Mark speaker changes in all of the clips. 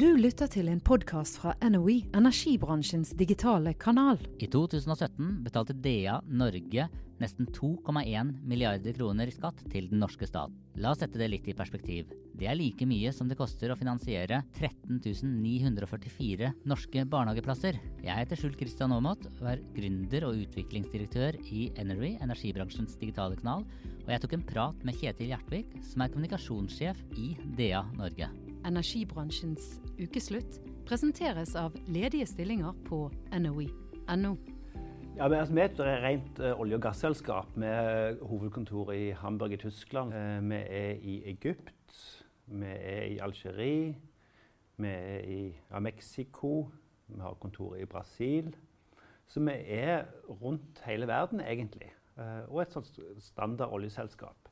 Speaker 1: Du lytter til en podkast fra NOE, energibransjens digitale kanal.
Speaker 2: I 2017 betalte DA Norge nesten 2,1 milliarder kroner i skatt til den norske stat. La oss sette det litt i perspektiv. Det er like mye som det koster å finansiere 13 944 norske barnehageplasser. Jeg heter Skjult Kristian Aamodt og er gründer og utviklingsdirektør i Energy, energibransjens digitale kanal, og jeg tok en prat med Kjetil Hjertvik, som er kommunikasjonssjef i DA Norge.
Speaker 1: Energibransjens ukeslutt presenteres av ledige stillinger på NOE.no.
Speaker 3: Ja, men, altså, vi er et rent uh, olje- og gasselskap med hovedkontor i Hamburg i Tyskland. Uh, vi er i Egypt, vi er i Algerie, vi er i ja, Mexico, vi har kontor i Brasil. Så vi er rundt hele verden, egentlig. Uh, og et sånt standard oljeselskap.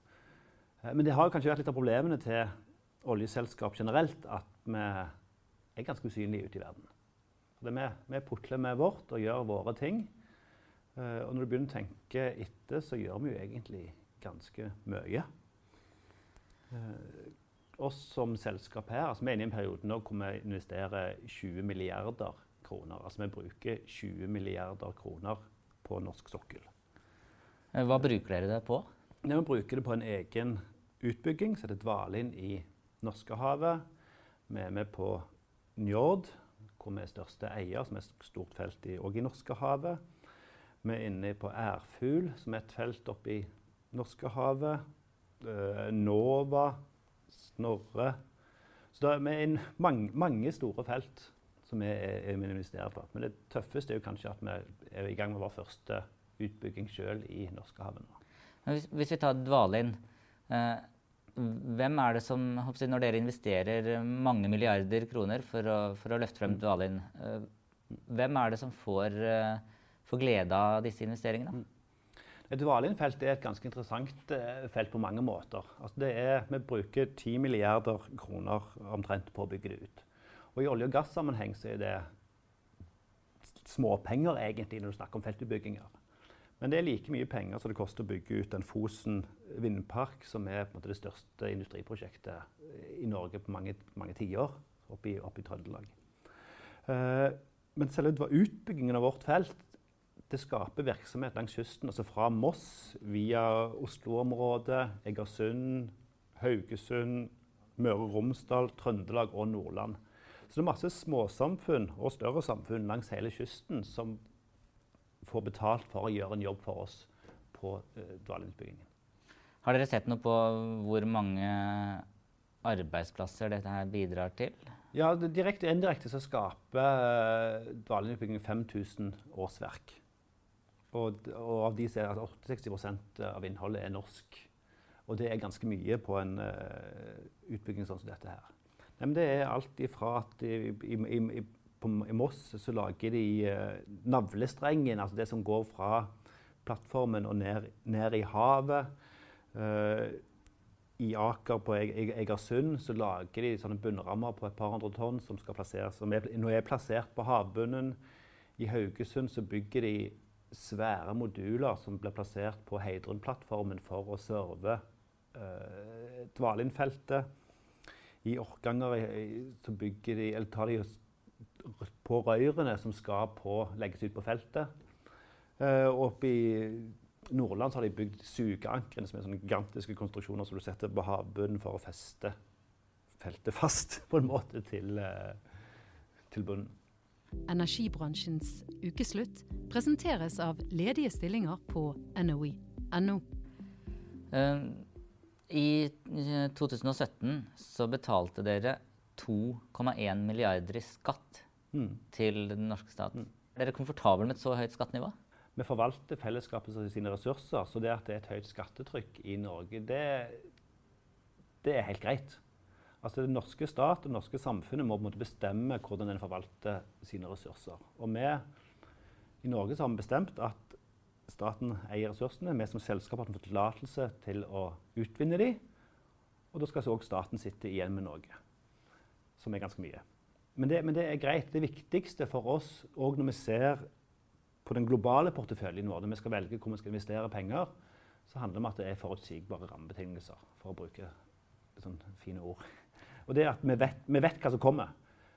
Speaker 3: men det har kanskje vært litt av problemene til oljeselskap generelt at vi er ganske usynlige ute i verden. Det vi, vi putler med vårt og gjør våre ting. Uh, og når du begynner å tenke etter, så gjør vi jo egentlig ganske mye. Uh, oss som selskap her, altså vi er inne i en periode nå hvor vi investerer 20 milliarder kroner. Altså vi bruker 20 milliarder kroner på norsk sokkel.
Speaker 2: Eh, hva bruker dere det på?
Speaker 3: Vi bruker det på en egen utbygging som heter Dvalin i Norskehavet. Vi er med på Njord, hvor vi er største eier, som er et stort felt i, også i Norskehavet. Vi er inne på Ærfugl, som er et felt oppe i Norskehavet. Uh, Nova, Snorre. Så det er mange, mange, store felt som vi investerer på. Men det tøffeste er kanskje at vi er i gang med vår første utbygging sjøl i Norskehavet.
Speaker 2: Hvis, hvis, vi tar Dvalin. Eh, hvem er det som, Når dere investerer mange milliarder kroner for å, for å løfte frem mm. Dvalin, eh, hvem er det som får, eh, får glede av disse investeringene? Mm.
Speaker 3: Dvalin-feltet er et ganske interessant eh, felt på mange måter. Altså er, vi bruker 10 milliarder kroner omtrent på å bygge det ut. Og I olje- og gassammenheng så er det småpenger egentlig når du snakker om feltutbygginger. Men det er like mye penger som det koster å bygge ut den Fosen vindpark, som er måte, det største industriprosjektet i Norge på mange, mange tiår, oppe i, Trøndelag. Eh, men selve utbyggingen av vårt felt det skaper virksomhet langs kysten. altså Fra Moss via Oslo-området, Egersund, Haugesund, Møre og Romsdal, Trøndelag og Nordland. Så det er masse småsamfunn og større samfunn langs hele kysten som får betalt for å gjøre en jobb for oss på uh, dvalutbyggingen.
Speaker 2: Har dere sett noe på hvor mange arbeidsplasser dette her bidrar til?
Speaker 3: Ja, Direkte og indirekte så skaper uh, dvalutbyggingen 5000 årsverk. Og, og, av de er at 68% av innholdet er norsk. Og det er ganske mye på en uh, utbygging sånn som dette her. Nei, det er alt ifra at i, i, i, på, i Moss så lager de uh, navlestrengen, altså det som går fra plattformen og ned, ned i havet. Uh, I Aker på Egersund så lager de sånne bunnrammer på et par hundre tonn som skal plasseres, som er, nå er plassert på havbunnen. I Haugesund så bygger de svære moduler som blir plassert på Heidrun-plattformen for å serve uh, Dvalin-feltet. I Orkanger så bygger de, eller tar de på røyrene som skal på, legges ut på feltet. Uh, oppe i Nordland har de bygd sugeankrene, som er sånne gigantiske konstruksjoner som du setter på havbunnen for å feste feltet fast på en måte til, uh, til bunnen.
Speaker 1: Energibransjens ukeslutt presenteres av ledige stillinger på NOE.no.
Speaker 2: Uh, I 2017 så betalte dere 2,1 milliarder i skatt mm. til den norske staten. Mm. Er dere komfortable med et så høyt skattenivå?
Speaker 3: Vi forvalter fellesskapet sine ressurser, så det at det er et høyt skattetrykk i Norge, det, det er helt greit. Altså Den norske stat og det norske samfunnet må på en måte bestemme hvordan en forvalter sine ressurser. Og vi i Norge har vi bestemt at staten eier ressursene. Vi som selskap har fått tillatelse til å utvinne dem. Og da skal også staten sitte igjen med noe, som er ganske mye. Men det, men det, er greit. Det viktigste for oss, òg når vi ser på den globale porteføljen vår, når vi skal velge hvor vi skal investere penger, så handler det om at det er forutsigbare rammebetingelser, for å bruke sånne fine ord. Og det at vi vet, vi vet hva som kommer.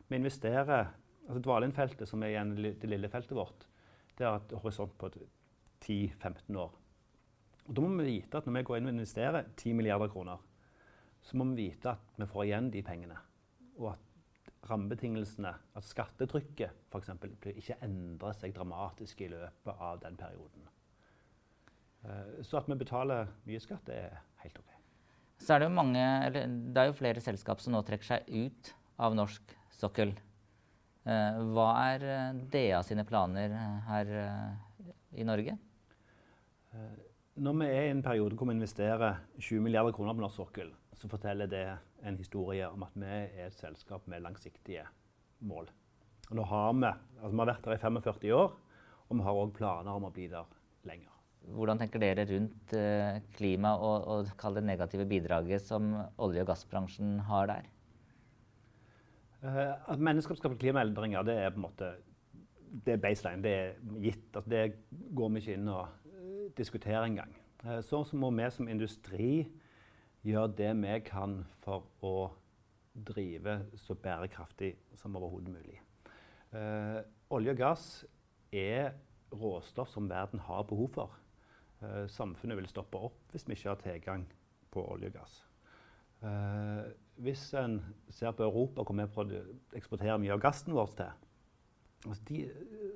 Speaker 3: Vi investerer altså Dvalin-feltet, som er igjen det lille feltet vårt, det har et horisont på 10-15 år. Og Da må vi vite at når vi går inn og investerer 10 milliarder kroner, så må vi vite at vi får igjen de pengene. Og at rammebetingelsene, at skattetrykket f.eks., ikke endrer seg dramatisk i løpet av den perioden. Eh, så at vi betaler mye skatt, det er helt OK.
Speaker 2: Så er det jo mange, eller det er jo flere selskap som nå trekker seg ut av norsk sokkel. Eh, hva er eh, DA sine planer her i Norge?
Speaker 3: Når vi er i en periode hvor vi investerer 20 milliarder kroner på norsk sokkel, så forteller det en historie om at vi er et selskap med langsiktige mål. Og nå har vi, altså vi har vært der i 45 år, og vi har òg planer om å bli der lenger.
Speaker 2: Hvordan tenker dere rundt eh, klima og, og det negative bidraget som olje- og gassbransjen har der?
Speaker 3: Uh, at menneskeskapte klimaendringer det er på en måte det er baseline. Det er gitt. Altså, det går vi ikke inn og uh, diskuterer engang. Så må vi som industri gjøre det vi kan for å drive så bærekraftig som overhodet mulig. olje og gass er råstoff som verden har behov for. Eh, samfunnet vil stoppe opp hvis vi ikke har tilgang på olje og gass. Eh, hvis en ser på Europa, hvor vi eksporterer mye av gassen vår til altså de,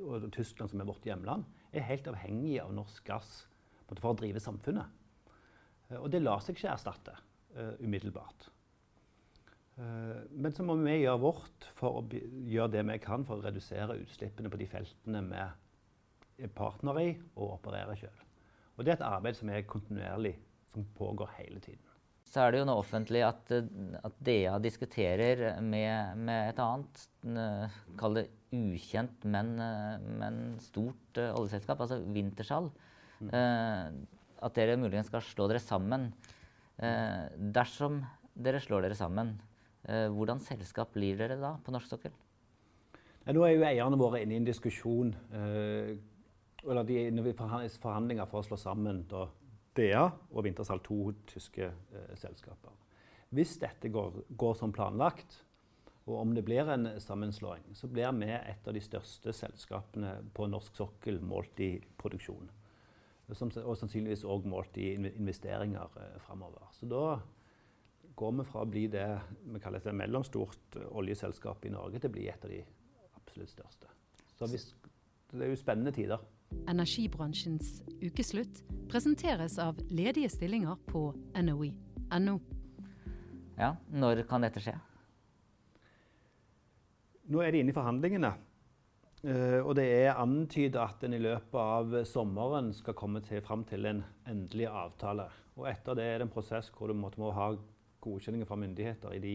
Speaker 3: og Tyskland, som er vårt hjemland, er helt avhengig av norsk gass for å drive samfunnet. Eh, og det lar seg ikke erstatte uh, umiddelbart. Uh, men så må vi gjøre vårt for å gjøre det vi kan for å redusere utslippene på de feltene vi er partner i og opererer sjøl. Og det er et arbeid som er kontinuerlig, som pågår hele tiden.
Speaker 2: Så er det jo nå offentlig at, at DA diskuterer med, med et annet, kall det ukjent, men, men stort oljeselskap, altså Wintershall. Mm. At dere muligens skal slå dere sammen. Eh, dersom dere slår dere sammen, hvordan selskap blir dere da på norsk sokkel?
Speaker 3: Ja, nå er jo eierne våre inne i en diskusjon eller de er inne i forhandlinger for å slå sammen da, DA og Wintersal, to tyske eh, selskaper. Hvis dette går, går, som planlagt, og om det blir en sammenslåing, så blir vi et av de største selskapene på norsk sokkel målt i produksjon. Som, og sannsynligvis òg målt i investeringer eh, framover. Så da går vi fra å bli det vi kaller et mellomstort oljeselskap i Norge, til å bli et av de absolutt største. Så hvis, det er jo spennende tider.
Speaker 1: Energibransjens ukeslutt presenteres av ledige stillinger på NOI.no.
Speaker 2: Ja, når kan dette skje?
Speaker 3: Nå er de inne i forhandlingene. Uh, og det er antydet at en i løpet av sommeren skal komme til, fram til en endelig avtale. Og etter det er det en prosess hvor du må, må ha godkjenninger fra myndigheter i de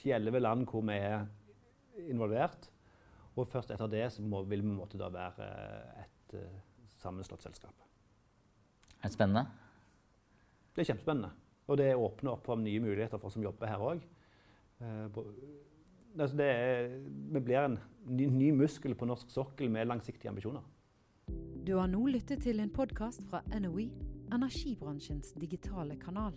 Speaker 3: 10-11 land hvor vi er involvert. Og først etter det må, vil vi måtte da være et uh, sammenslått selskap.
Speaker 2: Er det spennende?
Speaker 3: Det er kjempespennende. Og det åpner opp for nye muligheter for oss som jobber her òg. Altså vi blir en ny, ny, muskel på norsk sokkel med langsiktige ambisjoner.
Speaker 1: Du har nå lyttet til en podkast fra NOE, energibransjens digitale kanal.